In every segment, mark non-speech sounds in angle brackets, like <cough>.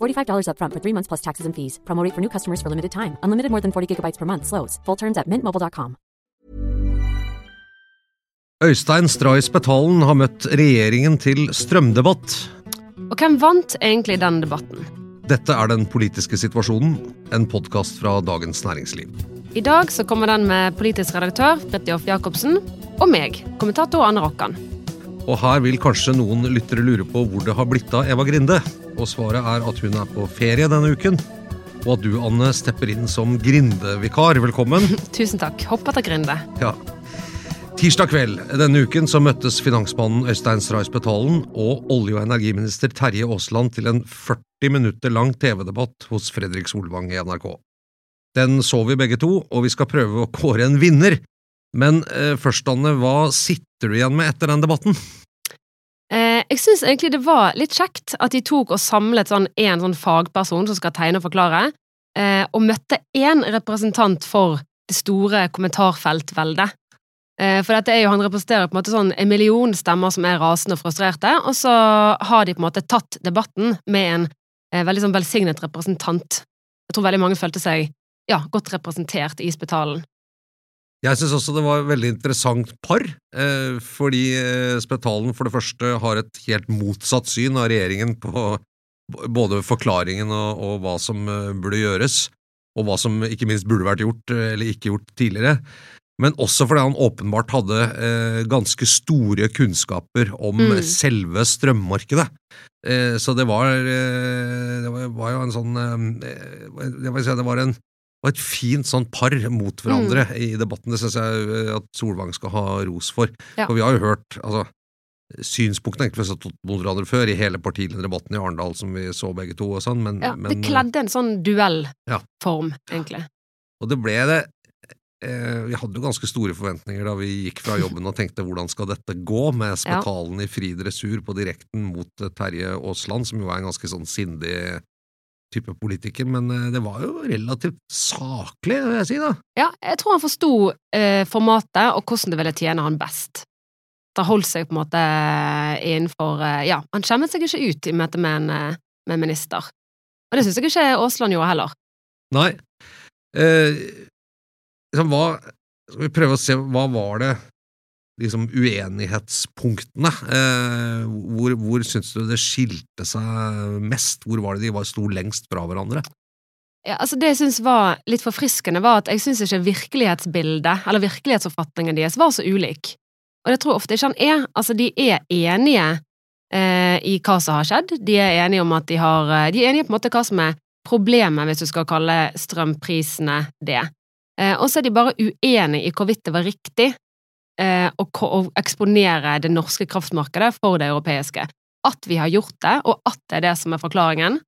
$45 upfront for three months plus taxes and fees. Promo rate for new customers for limited time. Unlimited more than 40 gigabytes per month. Slows. Full terms at mintmobile.com. Øystein Stray Spetalen har møtt regjeringen til strømdebatt. Og hvem vant egentlig den debatten? Dette er Den politiske situasjonen, en podkast fra Dagens Næringsliv. I dag så kommer den med politisk redaktør Fridtjof Jacobsen og meg, kommentator Anne Rokkan. Og her vil kanskje noen lyttere lure på hvor det har blitt av Eva Grinde. Og svaret er at hun er på ferie denne uken. Og at du, Anne, stepper inn som Grinde-vikar. Velkommen. <laughs> Tusen takk. Hopp etter grinde. Ja. Tirsdag kveld denne uken så møttes finansmannen Øystein Stray Spetalen og olje- og energiminister Terje Aasland til en 40 minutter lang TV-debatt hos Fredrik Solvang i NRK. Den så vi begge to, og vi skal prøve å kåre en vinner. Men eh, først, Anne, hva sitter du igjen med etter den debatten? Eh, jeg syns egentlig det var litt kjekt at de tok og samlet sånn en sånn fagperson som skal tegne og forklare, eh, og møtte én representant for det store kommentarfeltveldet. Eh, for dette er jo, han representerer på en måte sånn en million stemmer som er rasende og frustrerte, og så har de på en måte tatt debatten med en eh, veldig sånn velsignet representant. Jeg tror veldig mange følte seg ja, godt representert i Spetalen. Jeg syns også det var et veldig interessant par, eh, fordi eh, Spetalen for det første har et helt motsatt syn av regjeringen på både forklaringen og, og hva som eh, burde gjøres, og hva som ikke minst burde vært gjort eller ikke gjort tidligere. Men også fordi han åpenbart hadde eh, ganske store kunnskaper om Mm. selve strømmarkedet. Eh, så det var, det var, jo en sånn eh, vil si, det var en var et fint sånn par mot hverandre i debatten. Det syns jeg eh, at Solvang skal ha ros for. Ja. For vi har jo hørt altså, synspunktene egentlig mot hverandre før, i hele partilederdebatten i Arendal som vi så begge to og sånn, men, Ja, det kledde en sånn duellform, Ja. egentlig. Og det ble det eh, Vi hadde jo ganske store forventninger da vi gikk fra jobben og tenkte hvordan skal dette gå, med Spetalen i fri dressur på direkten mot Terje Aasland, som jo er en ganske sånn sindig type politiker, men eh, det var jo relativt saklig, vil jeg si, da. Ja, jeg tror han forsto eh, formatet og hvordan det ville tjene han best. Det holdt seg på en måte innenfor eh, Ja, han skjemmet seg ikke ut i møte med en, eh, med minister. Og det syns jeg ikke Aasland gjorde heller. Nei. Eh, liksom, hva Skal vi prøve å se hva var det liksom uenighetspunktene? Eh, hvor hvor syns du det skilte seg mest? Hvor var det de var, sto lengst fra hverandre? Ja, altså Det jeg syns var litt forfriskende, var at jeg syns ikke virkelighetsbildet, eller virkelighetsoppfatningen deres, var så ulik. Og det tror jeg ofte ikke han er. Altså, de er enige eh, i hva som har skjedd. De er enige om at de har eh, De er enige på en måte hva som er problemet, hvis du skal kalle strømprisene det. Eh, og så er de bare uenige i hvorvidt det var riktig å, å eksponere det norske kraftmarkedet for det europeiske. At vi har gjort det, og at det er det som er forklaringen,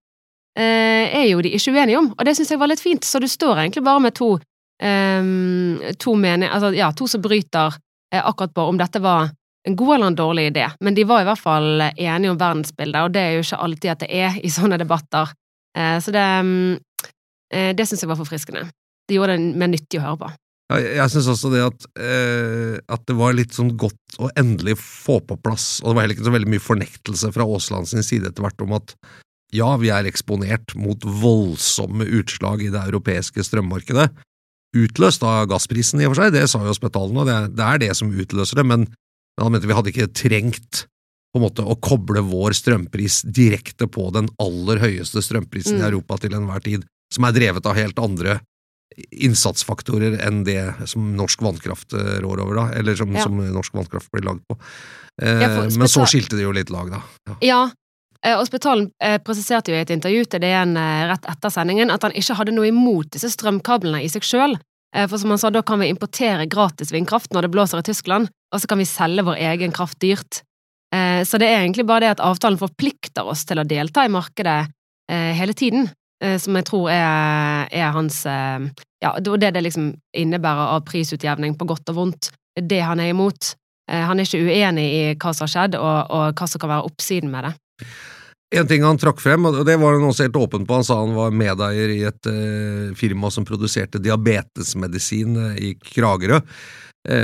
eh, er jo de ikke uenige om, og det syns jeg var litt fint. Så du står egentlig bare med to ehm, to mening, altså, ja, to som bryter eh, akkurat på om dette var en god eller en dårlig idé, men de var i hvert fall enige om verdensbildet, og det er jo ikke alltid at det er i sånne debatter. Eh, så det, mm, eh, det syns jeg var forfriskende. Det gjorde det mer nyttig å høre på. Ja, jeg syns også det at, eh, at det var litt sånn godt å endelig få på plass, og det var heller ikke så veldig mye fornektelse fra Aasland sin side etter hvert om at ja, vi er eksponert mot voldsomme utslag i det europeiske strømmarkedet, utløst av gassprisen i og for seg, det sa jo Spetalen, og det, det er det som utløser det, men, men han mente vi hadde ikke trengt på en måte å koble vår strømpris direkte på den aller høyeste strømprisen i Mm. Europa til enhver tid, som er drevet av helt andre innsatsfaktorer enn det som norsk vannkraft eh, rår over, da, eller som, Ja. som norsk vannkraft blir lagd på. Eh, Ja, men så skilte det jo litt lag, da. Ja. Ja, eh, og Spetalen eh, presiserte jo i et intervju til DN eh, rett etter sendingen at han ikke hadde noe imot disse strømkablene i seg sjøl. For som han sa, da kan vi importere gratis vindkraft når det blåser i Tyskland, og så kan vi selge vår egen kraft dyrt. Eh, Så det er egentlig bare det at avtalen forplikter oss til å delta i markedet eh, hele tiden. Eh, som jeg tror er, er hans eh, Ja, det det liksom innebærer av prisutjevning på godt og vondt. Det han er imot. Eh, Han er ikke uenig i hva som har skjedd, og, og hva som kan være oppsiden med det. En ting han trakk frem, og det var han også helt åpen på, han sa han var medeier i et firma som produserte diabetesmedisin i Kragerø,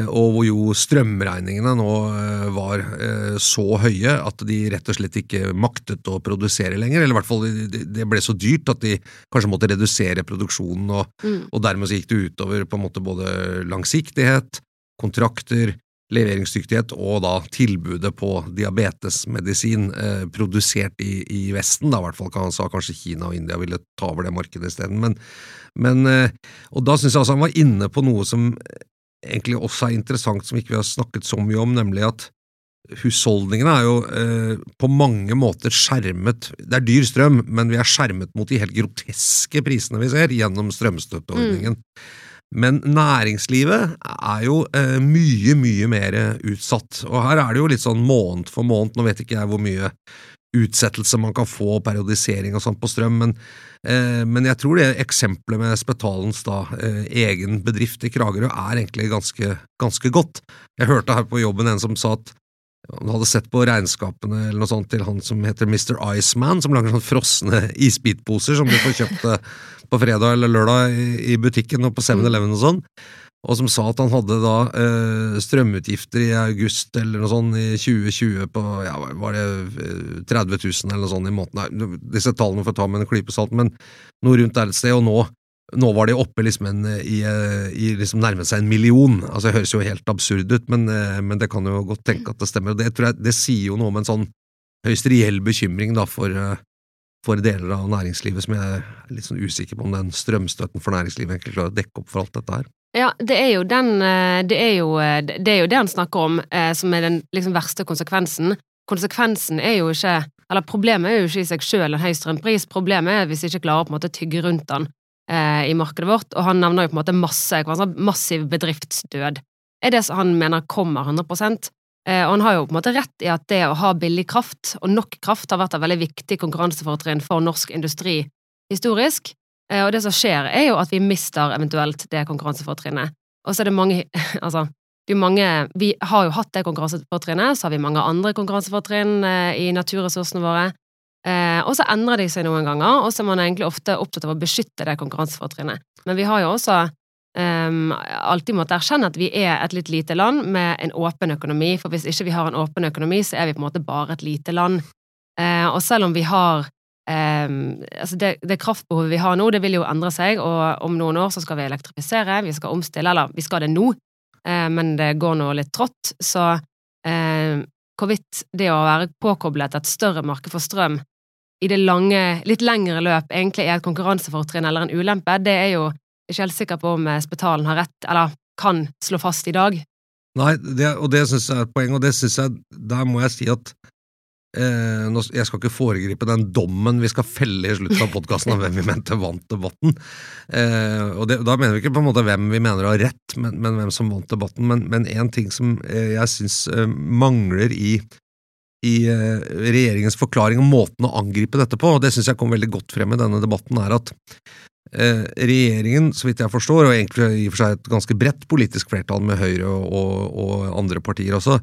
og hvor jo strømregningene nå eh, var eh, så høye at de rett og slett ikke maktet å produsere lenger, eller i hvert fall det, ble så dyrt at de kanskje måtte redusere produksjonen, og, Mm. og dermed så gikk det utover på en måte både langsiktighet, kontrakter, leveringsdyktighet og da tilbudet på diabetesmedisin eh, produsert i, i Vesten, da i hvert fall kan han sa kanskje Kina og India ville ta over det markedet isteden, men, men eh, og da synes jeg altså han var inne på noe som egentlig også er interessant, som ikke vi har snakket så mye om, nemlig at husholdningene er jo eh, på mange måter skjermet. Det er dyr strøm, men vi er skjermet mot de helt groteske prisene vi ser gjennom strømstøtteordningen. Men næringslivet er jo eh, mye, mye mer utsatt, og her er det jo litt sånn måned for måned, nå vet ikke jeg hvor mye utsettelse man kan få, periodisering og sånt på strøm, men, eh, men jeg tror det eksempelet med Spetalens da, eh, egen bedrift i Kragerø er egentlig ganske, ganske godt. Jeg hørte her på jobben en som sa at han hadde sett på regnskapene eller noe sånt til han som heter Mr. Iceman, som lager sånn frosne isbitposer som du får kjøpt eh, på fredag eller lørdag i, i butikken og på 7-Eleven og sånn, og som sa at han hadde da eh, strømutgifter i august eller noe sånt i 2020 på ja, var det eh, 30 000 eller noe sånt i måneden. Nei, disse tallene får ta med en klype salt, men noe rundt der et sted, og nå nå var de oppe liksom en, i, eh, i liksom nærmet seg en million. Altså Det høres jo helt absurd ut, men, eh, men det kan jo godt tenke at det stemmer. og Det, tror jeg, det sier jo noe om en sånn høyst reell bekymring da for, eh, for deler av næringslivet som jeg er litt sånn usikker på om den strømstøtten for næringslivet egentlig klarer å dekke opp for alt dette her. Ja, det er jo den eh, Det er jo eh, det, er jo det han snakker om, eh, som er den liksom verste konsekvensen. Konsekvensen er jo ikke Eller problemet er jo ikke i seg sjøl en høy strømpris, problemet er hvis vi ikke klarer å på en måte tygge rundt den i markedet vårt, og han nevner jo på en måte masse massiv bedriftsdød. Er det som han mener kommer 100 eh, Og han har jo på en måte rett i at det å ha billig kraft, og nok kraft, har vært et veldig viktig konkurransefortrinn for norsk industri historisk. Eh, og det som skjer, er jo at vi mister eventuelt det konkurransefortrinnet. Og så er det mange <laughs> Altså, det mange Vi har jo hatt det konkurransefortrinnet, så har vi mange andre konkurransefortrinn eh, i naturressursene våre. Eh, og så endrer de seg noen ganger, og så er man egentlig ofte opptatt av å beskytte det konkurransefortrinnet. Men vi har jo også ehm, alltid måttet erkjenne at vi er et litt lite land med en åpen økonomi, for hvis ikke vi har en åpen økonomi, så er vi på en måte bare et lite land. Og selv om vi har ehm, altså det, det kraftbehovet vi har nå, det vil jo endre seg, og om noen år så skal vi elektrifisere, vi skal omstille, eller vi skal det nå, uh, men det går nå litt trått, så uh, hvorvidt det å være påkoblet et større marked for strøm i det lange, litt lengre løp egentlig er et konkurransefortrinn eller en ulempe, det er jo ikke helt sikker på om eh, Spetalen har rett, eller kan slå fast i dag. Nei, det, og det syns jeg er et poeng, og det syns jeg Der må jeg si at Jeg skal ikke foregripe den dommen vi skal felle i slutten av podkasten om hvem vi mente vant debatten. Eh, og det, Da mener vi ikke på en måte hvem vi mener har rett, men, men hvem som vant debatten. Men én ting som eh, jeg syns eh, mangler i i eh, regjeringens forklaring og måten å angripe dette på, og det syns jeg kom veldig godt frem i denne debatten, er at eh, regjeringen, så vidt jeg forstår, og egentlig i og for seg et ganske bredt politisk flertall med Høyre og, og, andre partier også,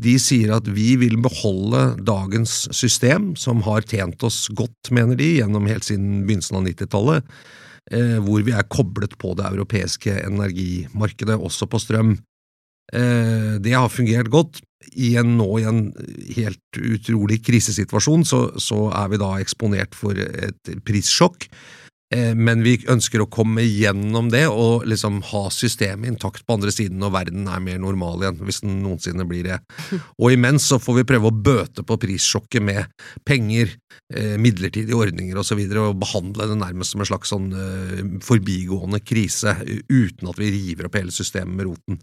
de sier at vi vil beholde dagens system, som har tjent oss godt, mener de, gjennom helt siden begynnelsen av 90-tallet, eh, hvor vi er koblet på det europeiske energimarkedet, også på strøm. Eh, det har fungert godt. I en, nå i en helt utrolig krisesituasjon så, så er vi da eksponert for et prissjokk, men vi ønsker å komme gjennom det og liksom ha systemet intakt på andre siden når verden er mer normal igjen, hvis den noensinne blir det. <laughs> Og imens så får vi prøve å bøte på prissjokket med penger, eh, midlertidige ordninger osv., og, så videre, og behandle det nærmest som en slags sånn eh, forbigående krise, uten at vi river opp hele systemet med roten.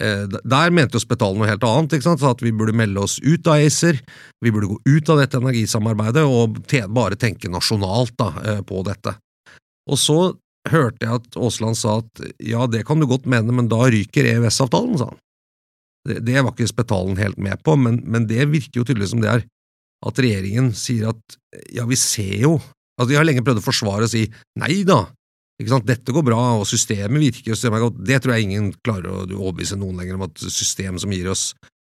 Eh, Der mente jo Spetalen noe helt annet, ikke sant? så at vi burde melde oss ut av ACER, vi burde gå ut av dette energisamarbeidet og bare tenke nasjonalt da, eh, på dette. Og så hørte jeg at Aasland sa at ja, det kan du godt mene, men da ryker EØS-avtalen, sa han. Det, det var ikke Spetalen helt med på, men, men det virker jo tydelig som det er at regjeringen sier at ja, vi ser jo Altså, De har lenge prøvd å forsvare og si nei da, ikke sant? dette går bra, og systemet virker, og systemet er godt. Det tror jeg ingen klarer å overbevise noen lenger om at system som gir oss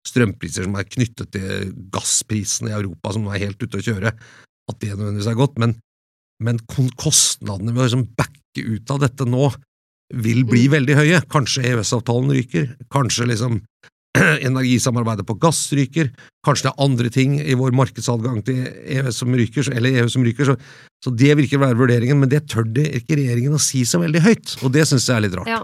strømpriser som er knyttet til gassprisen i Europa, som nå er helt ute å kjøre, at det nødvendigvis er godt. Men, men kostnadene ved å liksom backe ut av dette nå vil bli veldig høye. Kanskje EØS-avtalen ryker, kanskje liksom <clears throat> energisamarbeidet på gass ryker, kanskje det er andre ting i vår markedsadgang til EØS som ryker, eller EU som ryker, så, så det virker å være vurderingen, men det tør det ikke regjeringen å si så veldig høyt, og det synes jeg er litt rart. Ja,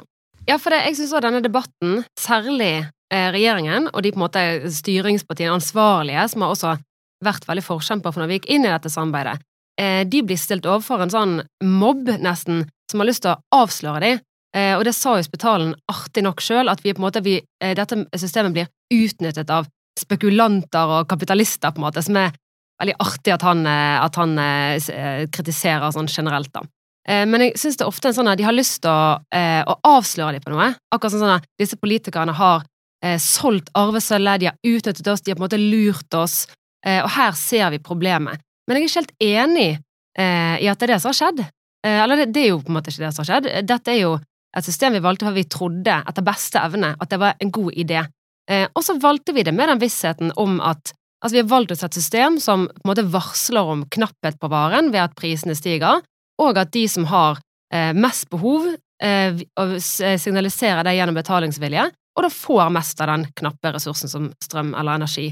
ja for det, jeg syns òg denne debatten, særlig eh, regjeringen og de på en måte styringspartiene, ansvarlige, som har også vært veldig forkjemper for når vi gikk inn i dette samarbeidet, de blir stilt overfor en sånn mobb, nesten, som har lyst til å avsløre dem. Eh, og det sa jo spitalen artig nok sjøl, at vi på en måte, vi, eh, dette systemet blir utnyttet av spekulanter og kapitalister, på en måte, som er veldig artig at han, eh, at han eh, eh, kritiserer sånn generelt, da. Eh, Men jeg synes det er ofte en sånn at de har lyst til å, eh, å avsløre dem på noe. Akkurat sånn at disse politikerne har eh, solgt arvesølvet, de har utnyttet oss, de har på en måte lurt oss, eh, og her ser vi problemet. Men jeg er ikke helt enig eh, i at det er det som har skjedd. Eh, eller det, det er jo på en måte ikke det som har skjedd. Dette er jo et system vi valgte fordi vi trodde etter beste evne at det var en god idé. Eh, og så valgte vi det med den vissheten om at Altså, vi har valgt oss et system som på en måte varsler om knapphet på varen ved at prisene stiger, og at de som har eh, mest behov, eh, eh, signaliserer det gjennom betalingsvilje, og da får mest av den knappe ressursen som strøm eller energi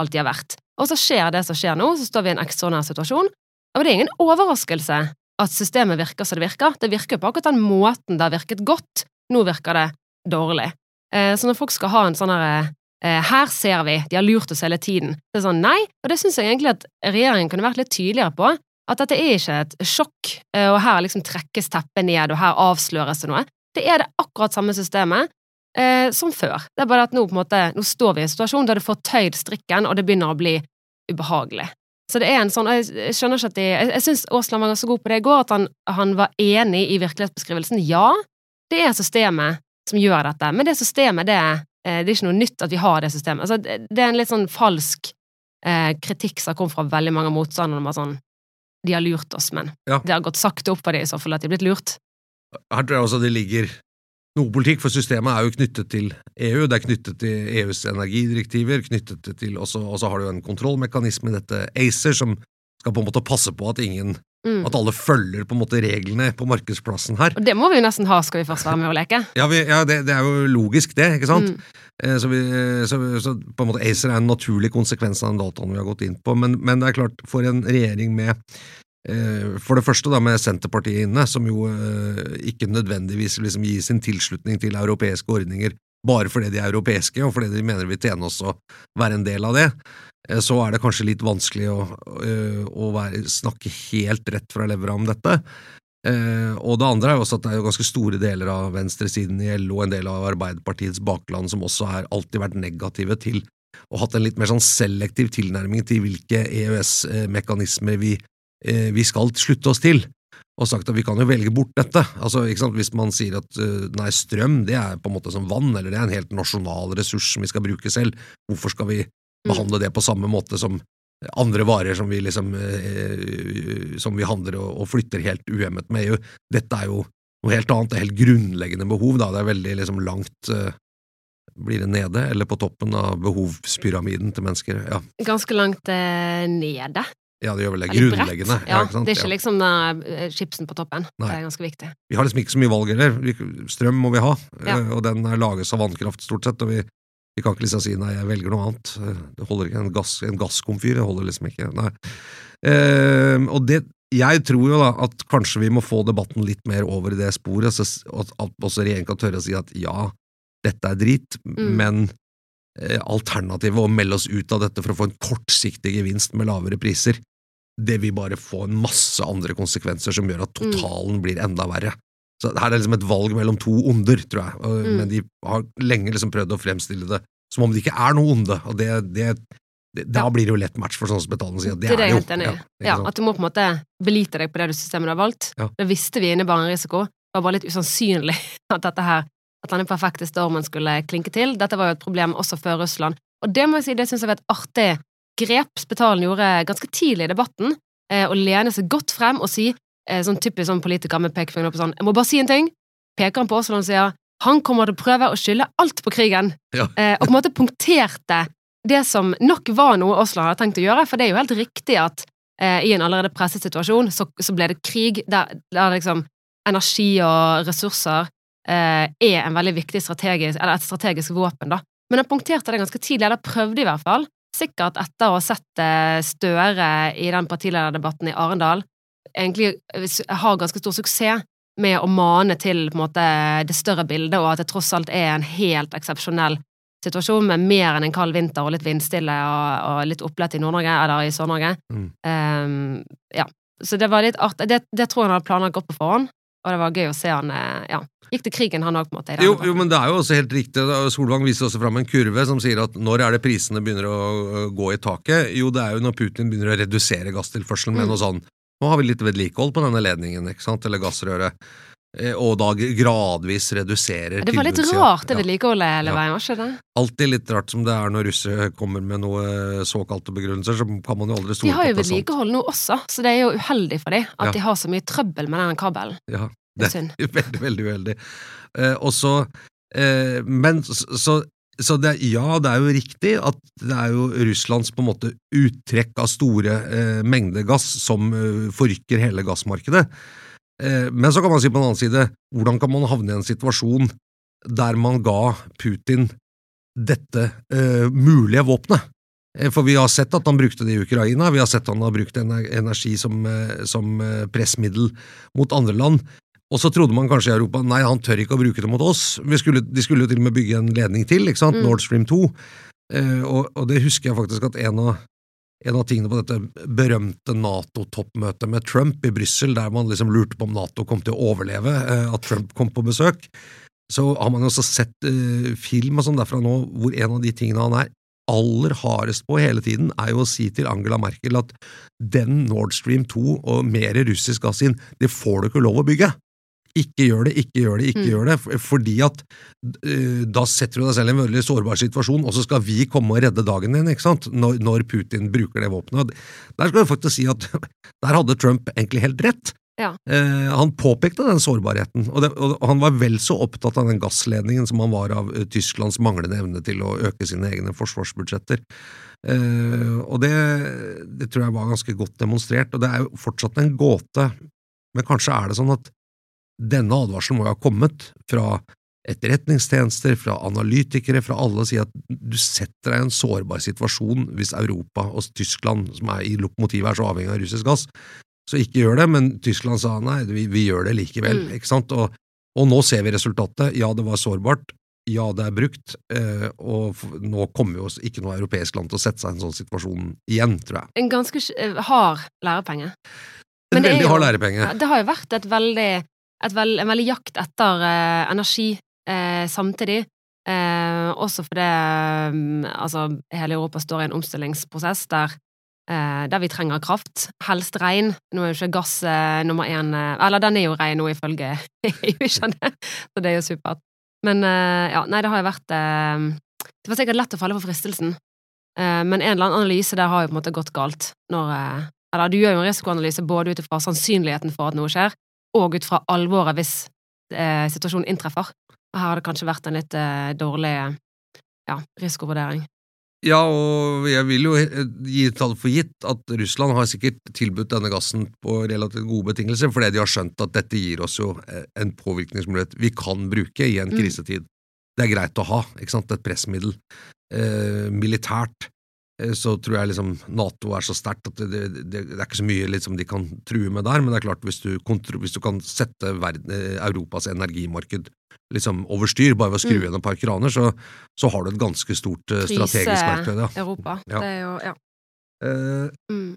alltid har vært. Og så skjer det som skjer nå, så står vi i en ekstraordinær situasjon, og det er ingen overraskelse at systemet virker som det virker. Det virker på akkurat den måten det har virket godt. Nå virker det dårlig. Eh, Så når folk skal ha en sånn herre eh, Her ser vi, de har lurt oss hele tiden. Det er sånn, nei, og det syns jeg egentlig at regjeringen kunne vært litt tydeligere på. At dette er ikke et sjokk, eh, og her liksom trekkes teppet ned, og her avsløres det noe. Det er det akkurat samme systemet eh, som før. Det er bare at nå på en måte, nå står vi i en situasjon der du får tøyd strikken, og det begynner å bli ubehagelig. Så det er en sånn, jeg skjønner ikke at de Jeg, jeg syns Aasland var så god på det i går, at han, han var enig i virkelighetsbeskrivelsen. Ja, det er systemet som gjør dette, men det systemet, det, eh, det er ikke noe nytt at vi har det systemet. Altså, det, det er en litt sånn falsk eh, kritikk som har kommet fra veldig mange motstandere sånn De har lurt oss, men Ja. det har gått sakte opp for dem i så fall at de er blitt lurt. Her tror jeg også det ligger noe politikk, for systemet er jo knyttet til EU, det er knyttet til EUs energidirektiver, knyttet til og så har du jo en kontrollmekanisme i dette ACER, som skal på en måte passe på at ingen, Mm. at alle følger på en måte reglene på markedsplassen her. Og det må vi jo nesten ha skal vi først være med og leke. Ja, vi, ja det, det er jo logisk det, ikke sant? Mm. Eh, Så, vi, så, så på en måte ACER er en naturlig konsekvens av den dataen vi har gått inn på, men, men det er klart, for en regjering med for det første da med Senterpartiet inne, som jo eh, ikke nødvendigvis liksom gir sin tilslutning til europeiske ordninger bare fordi de er europeiske, og fordi de mener vi tjener oss å være en del av det, eh, så er det kanskje litt vanskelig å, eh, å være, snakke helt rett fra levra om dette. Eh, og det andre er jo også at det er ganske store deler av venstresiden i LO en del av Arbeiderpartiets bakland som også har alltid vært negative til og hatt en litt mer sånn selektiv tilnærming til hvilke EØS-mekanismer vi, eh, vi skal slutte oss til, og sagt at vi kan jo velge bort dette. Altså? Hvis man sier at eh, nei, strøm det er på en måte som vann, eller det er en helt nasjonal ressurs som vi skal bruke selv, hvorfor skal vi behandle det på samme måte som andre varer som vi liksom eh, som vi handler og, og flytter helt uhemmet med EU. Dette er jo noe helt annet, det er helt grunnleggende behov, da. Det er veldig liksom langt eh, Blir det nede, eller på toppen av behovspyramiden til mennesker? Ja, Ganske langt eh, nede. Ja det gjør vel det. Grunnleggende. Ja, ja, det er ikke liksom eh, chipsen på toppen. Nei. Det er ganske viktig. Vi har liksom ikke så mye valg heller. Strøm må vi ha, Ja. eh, og den lages av vannkraft stort sett, og vi, vi kan ikke liksom si nei, jeg velger noe annet. Eh, Det holder ikke. En, gass, en gasskomfyr holder liksom ikke. Nei. Eh, og det, jeg tror jo da at kanskje vi må få debatten litt mer over i det sporet, så, at, at også regjeringen kan tørre å si at ja, dette er drit, Mm. men alternativet å melde oss ut av dette for å få en kortsiktig gevinst med lavere priser, det vil bare få en masse andre konsekvenser som gjør at Mm. totalen blir enda verre. Så her er det liksom et valg mellom to onder, tror jeg, og, Mm. men de har lenge liksom prøvd å fremstille det som om det ikke er noe onde, og det, det, det Da Ja. blir det jo lett match for sånn som Betalen sier det, Det er det jo. enig Ja, Ja, at du må på en måte belite deg på det systemet du har valgt. Ja. Det visste vi innebar en risiko. Det var bare litt usannsynlig <laughs> at dette her at denne perfekte stormen skulle klinke til. Dette var jo et problem også før Russland. Og det må jeg si, det syns jeg var et artig grep Spetalen gjorde ganske tidlig i debatten. eh, å lene seg godt frem og si, eh, sånn typisk sånn politiker med pekefingeren opp sånn, jeg må bare si en ting, peker han på Aasland og sier, han kommer til å prøve å skylde alt på krigen, Ja. eh, og på en måte punkterte det som nok var noe Aasland hadde tenkt å gjøre, for det er jo helt riktig at eh, i en allerede presset situasjon, så, så ble det krig, der, der liksom energi og ressurser er en veldig viktig strategisk, eller et strategisk våpen, da. Men han punkterte det ganske tidlig, eller prøvde i hvert fall, sikkert etter å ha sett eh, Støre i den partilederdebatten i Arendal, egentlig eh, har ganske stor suksess med å mane til måte det større bildet, og at det tross alt er en helt eksepsjonell situasjon med mer enn en kald vinter og litt vindstille og, og litt opplett i Nord-Norge, eller i Sør-Norge. Mm. Um, ja. Så det var litt artig. Det, det tror jeg han hadde planlagt godt på forhånd, og det var gøy å se han eh, ja, gikk til krigen, han òg, på en måte. Jo, jo, men det er jo også helt riktig. Solvang viser også fram en kurve som sier at når er det prisene begynner å gå i taket? Jo, det er jo når Putin begynner å redusere gasstilførselen med Mm. noe sånn. Nå har vi litt vedlikehold på denne ledningen, ikke sant, eller gassrøret, og da gradvis reduserer det var litt rart, det Ja. vedlikeholdet hele Ja. veien, var ikke det? Alltid litt rart som det er når russere kommer med noe såkalte begrunnelser, så kan man jo aldri stole på jo De har jo vedlikehold nå også, så det er jo uheldig for dem at Ja. de har så mye trøbbel med den kabelen. Ja, Det er det er veldig, veldig uheldig. Eh, og så, eh, men så, så, så det, ja, det er jo riktig at det er jo Russlands på en måte uttrekk av store eh, mengder gass som eh, forrykker hele gassmarkedet. Eh, men så kan man si på den annen side, hvordan kan man havne i en situasjon der man ga Putin dette eh, mulige våpenet? Eh, For vi har sett at han brukte det i Ukraina, vi har sett at han har brukt energi som, som pressmiddel mot andre land. Og så trodde man kanskje i Europa nei, han tør ikke å bruke det mot oss. Vi skulle, de skulle jo til og med bygge en ledning til, ikke sant? Mm. Nord Stream 2. Eh, og, og det husker jeg faktisk at en av, en av tingene på dette berømte Nato-toppmøtet med Trump i Brussel, der man liksom lurte på om Nato kom til å overleve eh, at Trump kom på besøk, så har man jo også sett eh, film og sånn derfra nå, hvor en av de tingene han er aller hardest på hele tiden, er jo å si til Angela Merkel at den Nord Stream 2 og mer russisk gass inn, det får du ikke lov å bygge. Ikke gjør det, ikke gjør det, ikke Mm. gjør det, fordi at uh, da setter du deg selv i en veldig sårbar situasjon, og så skal vi komme og redde dagen din, ikke sant, når, når Putin bruker det våpenet. Der skal du faktisk si at <laughs> der hadde Trump egentlig helt rett. Ja. Uh, han påpekte den sårbarheten, og, det, og han var vel så opptatt av den gassledningen som han var av eh, Tysklands manglende evne til å øke sine egne forsvarsbudsjetter. Og det, det tror jeg var ganske godt demonstrert, og det er jo fortsatt en gåte, men kanskje er det sånn at denne advarselen må jo ha kommet fra etterretningstjenester, fra analytikere, fra alle, og si at du setter deg i en sårbar situasjon hvis Europa og Tyskland, som er i lokomotivet, er så avhengig av russisk gass. Så ikke gjør det, men Tyskland sa nei, vi, vi gjør det likevel, Mm. ikke sant? Og, og nå ser vi resultatet. Ja, det var sårbart. Ja, det er brukt, eh, og nå kommer jo ikke noe europeisk land til å sette seg i en sånn situasjon igjen, tror jeg. En ganske eh, hard lærepenge. En Men det veldig hard lærepenge. Det har jo vært et veldig, vel, en veldig jakt etter eh, energi eh, samtidig. Eh, også fordi mm, altså, hele Europa står i en omstillingsprosess der, eh, der vi trenger kraft. Helst regn. Nå er jo ikke gass eh, nummer én eh, Eller den er jo ren nå, ifølge <laughs> EU, skjønner så det er jo supert. Men eh, ja, nei, det har jo vært eh, Det var sikkert lett å falle for fristelsen. Eh, men en eller annen analyse der har jo på en måte gått galt. Når, eh, eller du gjør jo en risikoanalyse både ut ifra sannsynligheten for at noe skjer, og ut fra alvoret hvis eh, situasjonen inntreffer. Og her har det kanskje vært en litt eh, dårlig ja, risikovurdering. Ja, og jeg vil jo gi tall for gitt at Russland har sikkert tilbudt denne gassen på relativt gode betingelser, fordi de har skjønt at dette gir oss jo eh, en påvirkningsmulighet vi kan bruke i en Mm. krisetid. Det er greit å ha, ikke sant, et pressmiddel. Eh, militært så tror jeg liksom Nato er så sterkt at det, det, det, er ikke så mye liksom de kan true med der, men det er klart hvis du, hvis du kan sette verden, eh, Europas energimarked liksom over styr bare ved å skru Mm. et par kraner, så, så har du et ganske stort eh, strategisk verktøy. Ja. Europa. Ja. Det er jo Ja. Eh, Mm.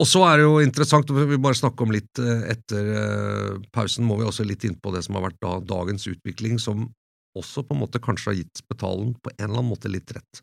og så er det jo interessant, og vi bare snakke om litt eh, etter eh, pausen, må vi også litt inn på det som har vært da, dagens utvikling, som også på en måte kanskje har gitt Spetalen på en eller annen måte litt rett.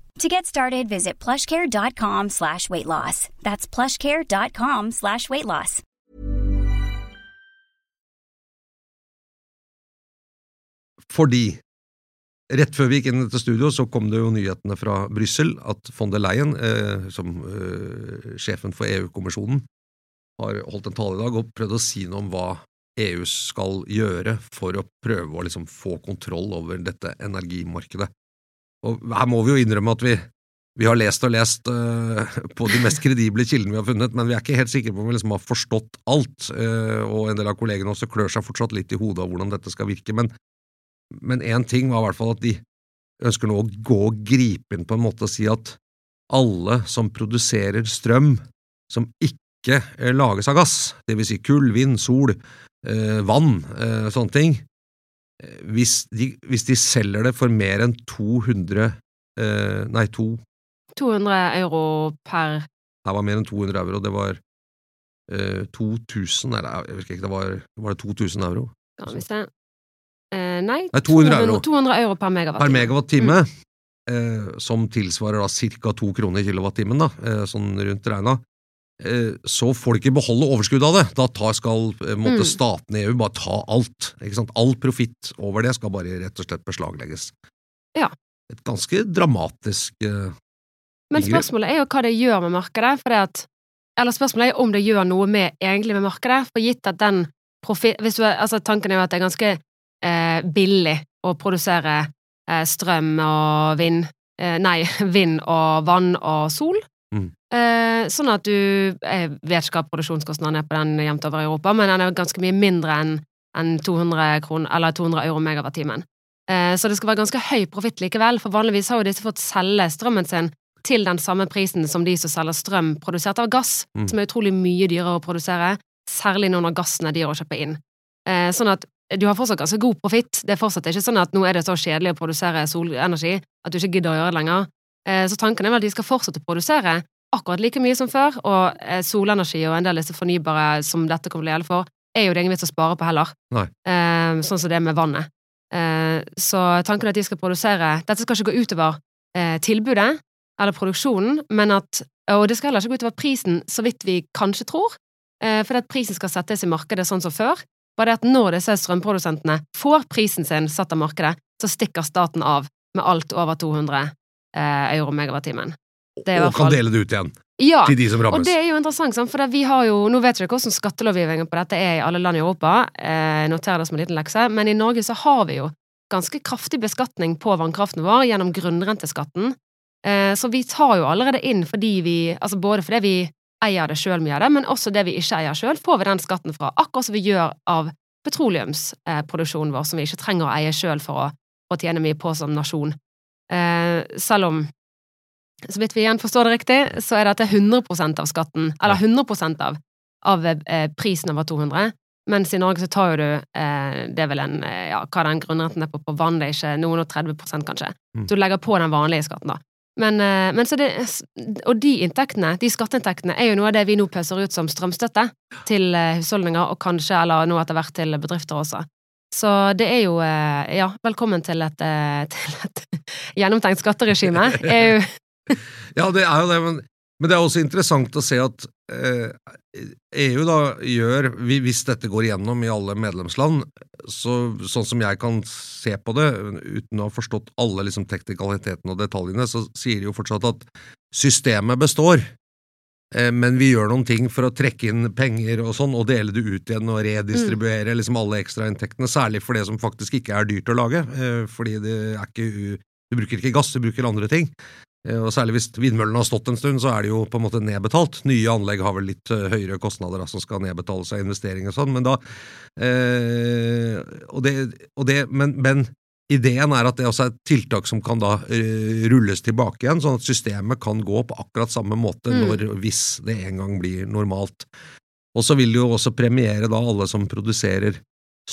To get started, visit plushcare.com slash weight loss. That's plushcare.com slash weight loss. Fordi rett før vi gikk inn i dette studio, så kom det jo nyhetene fra Brussel at von der Leyen, eh, som eh, sjefen for EU-kommisjonen, har holdt en tale i dag og prøvd å si noe om hva EU skal gjøre for å prøve å liksom få kontroll over dette energimarkedet. Og her må vi jo innrømme at vi, vi har lest og lest uh, på de mest kredible kildene vi har funnet, men vi er ikke helt sikre på om vi liksom har forstått alt, Uh, og en del av kollegene også klør seg fortsatt litt i hodet av hvordan dette skal virke. Men én ting var i hvert fall at de ønsker nå å gå og gripe inn på en måte og si at alle som produserer strøm som ikke eh, lages av gass, vil si kull, vind, sol, uh, vann, sånne ting, hvis de, hvis de selger det for mer enn 200 eh, Nei, to 200 euro per Det var mer enn 200 euro, det var eh, 2000 Eller jeg husker ikke, det var, var det 2000 euro? Skal vi se. Eh, nei, Nei, 200 euro. 200 euro per megawatt. per megawatt-time, eh, som tilsvarer da ca. to kroner kilowattimen, da, eh, sånn rundt regna, eh, så får de ikke beholde overskuddet av det. Da tar, skal eh, måtte Mm. statene i EU bare ta alt. Ikke sant? All profitt over det skal bare rett og slett beslaglegges. Ja. Et ganske dramatisk uh, Men spørsmålet er jo hva det gjør med markedet, for det at Eller spørsmålet er om det gjør noe med, egentlig med markedet, for gitt at den profitt hvis du, Altså, tanken er jo at det er ganske eh, billig å produsere eh, strøm og vind eh, Nei, <laughs> vind og vann og sol. Eh, sånn at du Jeg vet ikke hva produksjonskostnaden er på den jevnt over i Europa, men den er ganske mye mindre enn en 200, kron, eller 200 euro megawattimen. Eh, så det skal være ganske høy profitt likevel, for vanligvis har jo disse fått selge strømmen sin til den samme prisen som de som selger strøm produsert av gass, Mm. som er utrolig mye dyrere å produsere, særlig nå når gassen er dyr å kjøpe inn. Eh, sånn at du har fortsatt ganske god profitt. Det er fortsatt ikke sånn at nå er det så kjedelig å produsere solenergi at du ikke gidder å gjøre det lenger. Eh, så tanken er vel at de skal fortsette å produsere akkurat like mye som før, og eh, solenergi og en del av disse fornybare som dette kommer til å gjelde for, er jo det ingen vits å spare på heller. Nei. Eh, sånn som det er med vannet. Eh, så tanken er at de skal produsere Dette skal ikke gå utover tilbudet eller produksjonen, men at Og det skal heller ikke gå utover prisen, så vidt vi kanskje tror, eh, for at prisen skal settes i markedet sånn som før. Bare det at når disse strømprodusentene får prisen sin satt av markedet, så stikker staten av med alt over 200 eh, euro megawattimen. Det og kan dele det ut igjen Ja, til de som og det er jo interessant, for vi har jo, nå vet jeg ikke hvordan skattelovgivningen på dette er i alle land i Europa, eh, noter det som en liten lekse, men i Norge så har vi jo ganske kraftig beskatning på vannkraften vår gjennom grunnrenteskatten, eh, så vi tar jo allerede inn fordi vi, altså både fordi vi eier det sjøl mye av det, men også det vi ikke eier sjøl, får vi den skatten fra, akkurat som vi gjør av petroleumsproduksjonen vår, som vi ikke trenger å eie sjøl for, å- å tjene mye på som nasjon. Eh, selv om så vidt vi igjen forstår det riktig, så er dette 100% av skatten, eller 100% av, av eh, prisen over 200, mens i Norge så tar jo du eh, Det er vel en eh, Ja, hva den grunnrenten er på på vann, det er ikke noen og 30 kanskje. Mm. Så du legger på den vanlige skatten, da. Men, eh, men så det Og de inntektene, de skatteinntektene, er jo noe av det vi nå pøser ut som strømstøtte til eh, husholdninger, og kanskje, eller nå etter hvert til bedrifter også. Så det er jo eh, Ja, velkommen til et, <laughs> til et gjennomtenkt skatteregime. er jo <laughs> Ja, det er jo det, men Men det er også interessant å se at eh, EU da gjør, hvis dette går igjennom i alle medlemsland, så, sånn som jeg kan se på det, uten å ha forstått alle liksom, teknikalitetene og detaljene, så sier de jo fortsatt at systemet består. Eh, men vi gjør noen ting for å trekke inn penger og sånn, og dele det ut igjen og redistribuere mm. liksom alle ekstrainntektene, særlig for det som faktisk ikke er dyrt å lage, eh, fordi det er ikke du bruker ikke gass, du bruker andre ting. Eh, og Særlig hvis vindmøllene har stått en stund, så er det jo på en måte nedbetalt. Nye anlegg har vel litt eh, høyere kostnader da, som skal nedbetales av investeringer og sånn, men da eh, og det, og det, men, men, ideen er at det også er et tiltak som kan da rulles tilbake igjen, sånn at systemet kan gå på akkurat samme måte mm. når, hvis det en gang blir normalt. Og så vil det jo også premiere da alle som produserer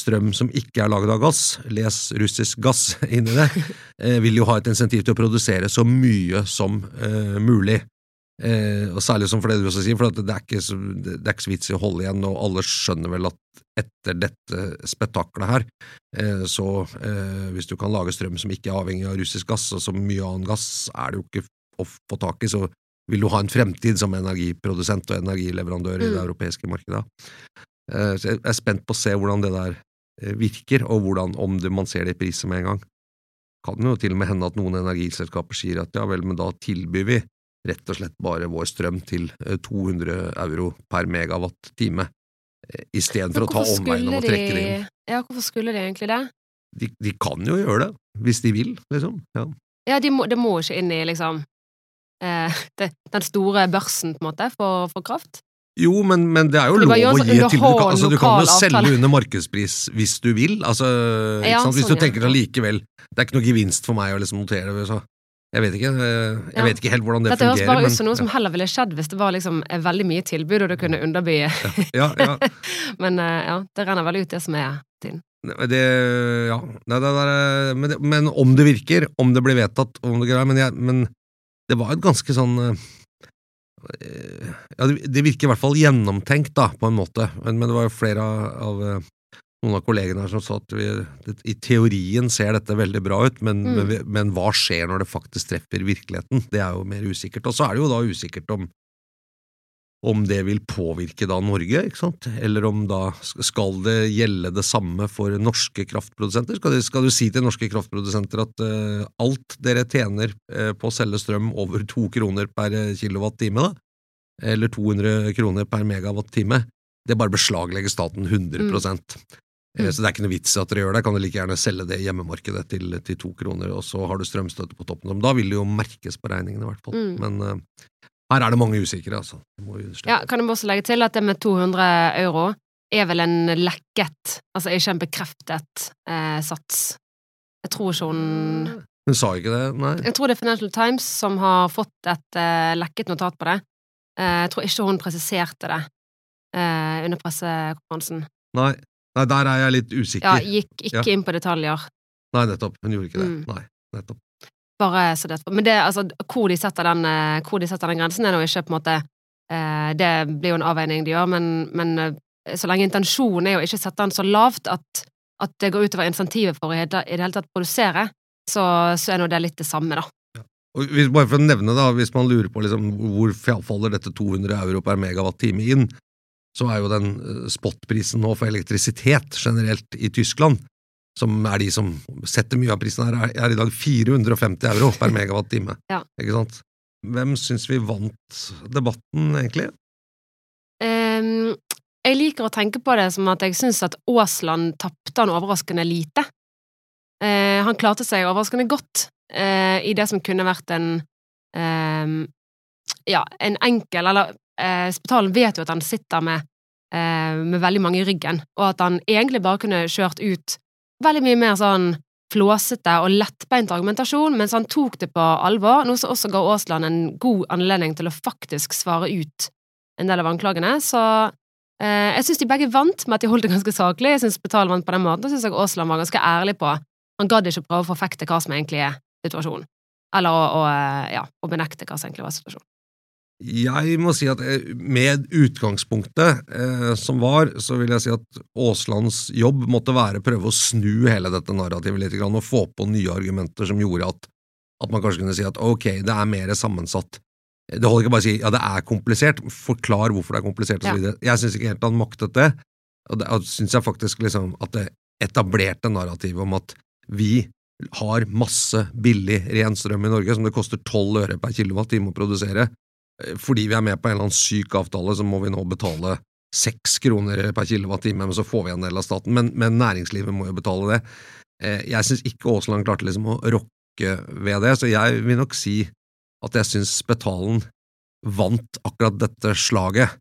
strøm som ikke er laget av gass, les russisk gass <laughs> inni det, eh, vil jo ha et insentiv til å produsere så mye som eh, mulig. Eh, og Særlig som for det du også sier, for det er, ikke det er ikke så vits i å holde igjen, og alle skjønner vel at etter dette spetakkelet her, eh, så eh, hvis du kan lage strøm som ikke er avhengig av russisk gass, og så mye annen gass er det jo ikke å få tak i, så vil du ha en fremtid som energiprodusent og energileverandør mm. i det europeiske markedet. Eh, så jeg er spent på å se hvordan det der virker, og hvordan, om det, man ser det i priser med en gang. Kan jo til og med hende at noen energiselskaper sier at ja vel, men da tilbyr vi rett og slett bare vår strøm til 200 eh, euro per megawatt time, istedenfor å ta omveien om å trekke det inn. Ja, hvorfor skulle de egentlig det? De, de, kan jo gjøre det, hvis de vil, liksom. Ja, ja det må, de må ikke inn i, liksom, eh, <laughs> det, den store børsen, på en måte, for, for kraft? Jo, men, men, det er jo lov å gi et tilbud. Du, altså, du kan jo selge under markedspris hvis du vil. Altså, ja, hvis sånn, du tenker allikevel likevel Det er ikke noe gevinst for meg å liksom notere det. Så. Jeg vet ikke eh, jeg ja. vet ikke helt hvordan det Dette fungerer. Dette høres bare ut som noe som heller ville skjedd hvis det var liksom veldig mye tilbud, og du kunne underby <laughs> Men eh, ja, det renner vel ut, det som er tiden. Det, ja, det, det, men, men, om det virker, om det blir vedtatt, om det greier, men, men det var et ganske sånn eh, ja, det virker i hvert fall gjennomtenkt, da, på en måte, men, men det var jo flere av, av, noen av kollegene her som sa at vi, i teorien ser dette veldig bra ut, men, mm. men, men, hva skjer når det faktisk treffer virkeligheten? Det er jo mer usikkert. Og så er det jo da usikkert om om det vil påvirke da Norge, ikke sant? eller om da skal det gjelde det samme for norske kraftprodusenter? Skal du, skal du si til norske kraftprodusenter at uh, alt dere tjener uh, på å selge strøm over to kroner per kilowattime, da, eller 200 kroner per megawattime, det bare beslaglegger staten 100 mm. mm. Så det er ikke noe vits at dere gjør det, kan du like gjerne selge det i hjemmemarkedet til, til to kroner, og så har du strømstøtte på toppen. Da vil det jo merkes på regningen, i hvert fall. Mm. Men her er det mange usikre, altså. Ja, kan jeg også legge til at det med 200 euro er vel en lekket, altså ikke en bekreftet eh, sats. Jeg tror ikke hun Hun sa ikke det, nei? Jeg tror det er Financial Times som har fått et eh, lekket notat på det. Eh, jeg tror ikke hun presiserte det eh, under pressekonferansen. Nei. nei, der er jeg litt usikker. Ja, Gikk ikke ja. inn på detaljer. Nei, nettopp. Hun gjorde ikke det. Mm. Nei, nettopp. Bare så det Men det, altså, hvor de setter den, eh, hvor de setter den grensen, er nå ikke på en måte eh, Det blir jo en avveining de gjør, men, men eh, så lenge intensjonen er å ikke sette den så lavt at, at det går utover insentivet for å i det hele tatt produsere, så, så er nå det litt det samme, da. Og hvis, bare for å nevne da, Hvis man lurer på liksom, hvor faller dette 200 euro per megawatt-time inn, så er jo den eh, spotprisen nå for elektrisitet generelt i Tyskland som er de som setter mye av prisen her, er i dag 450 euro per megawatt-time. ja. Ikke sant? Hvem syns vi vant debatten, egentlig? Um, jeg liker å tenke på det som at jeg syns at Aasland tapte han overraskende lite. Uh, han klarte seg overraskende godt uh, i det som kunne vært en um, ja, en enkel Eller uh, Spetalen vet jo at han sitter med, med veldig mange i ryggen, og at han egentlig bare kunne kjørt ut veldig mye mer sånn flåsete og lettbeint argumentasjon, mens han tok det på alvor, noe som også ga Aasland en god anledning til å faktisk svare ut en del av anklagene. Så eh, jeg syns de begge vant med at de holdt det ganske saklig. Jeg syns Betal vant på den måten, og syns Aasland var ganske ærlig på Han gadd ikke prøve å forfekte hva som egentlig er situasjonen, eller å, å, eh, ja, å benekte hva som egentlig var situasjonen. Jeg må si at eh, med utgangspunktet eh, som var, så vil jeg si at Aaslands jobb måtte være å prøve å snu hele dette narrativet litt og få på nye argumenter som gjorde at, at man kanskje kunne si at ok, det er mer sammensatt Det holder ikke bare å si ja, det er komplisert, forklar hvorfor det er komplisert Ja. osv. Jeg syns ikke helt han maktet det, og det syns jeg faktisk liksom at det etablerte narrativet om at vi har masse billig ren strøm i Norge som det koster tolv øre per kilowattime å produsere. Eh, Fordi vi er med på en eller annen syk avtale, så må vi nå betale seks kroner per kilowattime, men så får vi en del av staten. Men, men næringslivet må jo betale det. Eh, Jeg syns ikke Aasland klarte liksom å rokke ved det, så jeg vil nok si at jeg syns Spetalen vant akkurat dette slaget.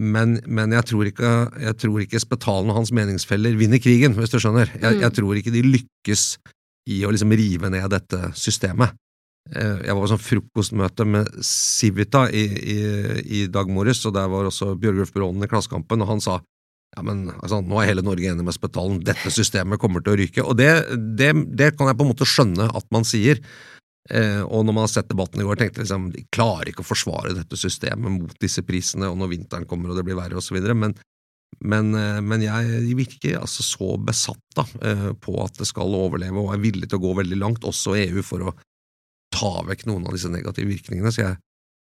Men, men jeg, tror ikke, jeg tror ikke Spetalen og hans meningsfeller vinner krigen, hvis du skjønner. Jeg, Mm. jeg tror ikke de lykkes i å liksom rive ned dette systemet. Eh, Jeg var på sånn frokostmøte med Civita i, i, i dag morges, og der var også Bjørgulf Brånen i Klassekampen, og han sa ja, men altså, nå er hele Norge enig med Spetalen, dette systemet kommer til å ryke. Og det, det, det kan jeg på en måte skjønne at man sier. Eh, og når man har sett debatten i går, tenkte jeg liksom, de klarer ikke å forsvare dette systemet mot disse prisene, og når vinteren kommer og det blir verre videre, men, men, eh, men jeg virker altså så besatt da, eh, på at det skal overleve, og er villig til å gå veldig langt, også EU, for å ta vekk noen av disse negative virkningene. Så jeg,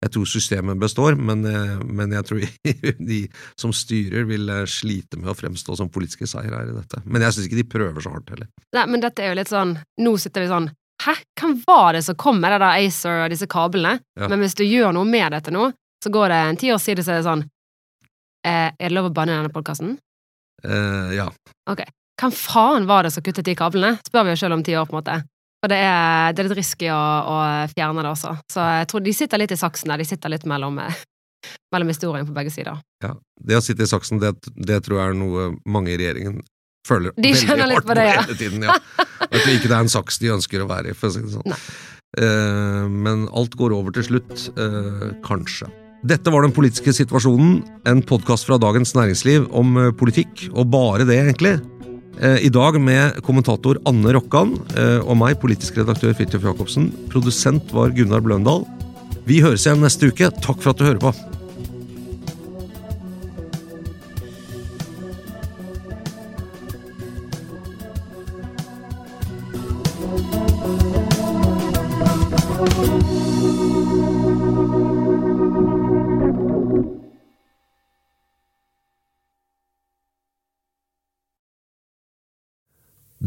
jeg tror systemet består, men, eh, men jeg tror <laughs> de som styrer vil eh, slite med å fremstå som politiske seierherrer i dette. Men jeg syns ikke de prøver så hardt heller. Nei, men dette er jo litt sånn Nå sitter vi sånn Hæ, hvem var det som kom med det der Acer og disse kablene? Ja. Men hvis du gjør noe med dette nå, så går det en ti år siden, så er det sånn eh, Er det lov å banne i denne podkasten? Eh, ja. Hvem faen var det som kuttet de kablene? Spør vi oss selv om ti år, på en måte. For det er, det er litt risky å, å fjerne det også. Så jeg tror de sitter litt i saksen der. De sitter litt mellom, <laughs> mellom historien på begge sider. Ja, Det å sitte i saksen, det, det tror jeg er noe mange i regjeringen føler De veldig hardt på det, ja. hele tiden. Ja. <laughs> At det ikke er en saks de ønsker å være i, for å si det sånn. Eh, men alt går over til slutt. eh, kanskje. Dette var Den politiske situasjonen, en podkast fra Dagens Næringsliv om eh, politikk, og bare det, egentlig. Eh, I dag med kommentator Anne Rokkan eh, og meg, politisk redaktør Fridtjof Jacobsen. Produsent var Gunnar Bløndal. Vi høres igjen neste uke. Takk for at du hører på.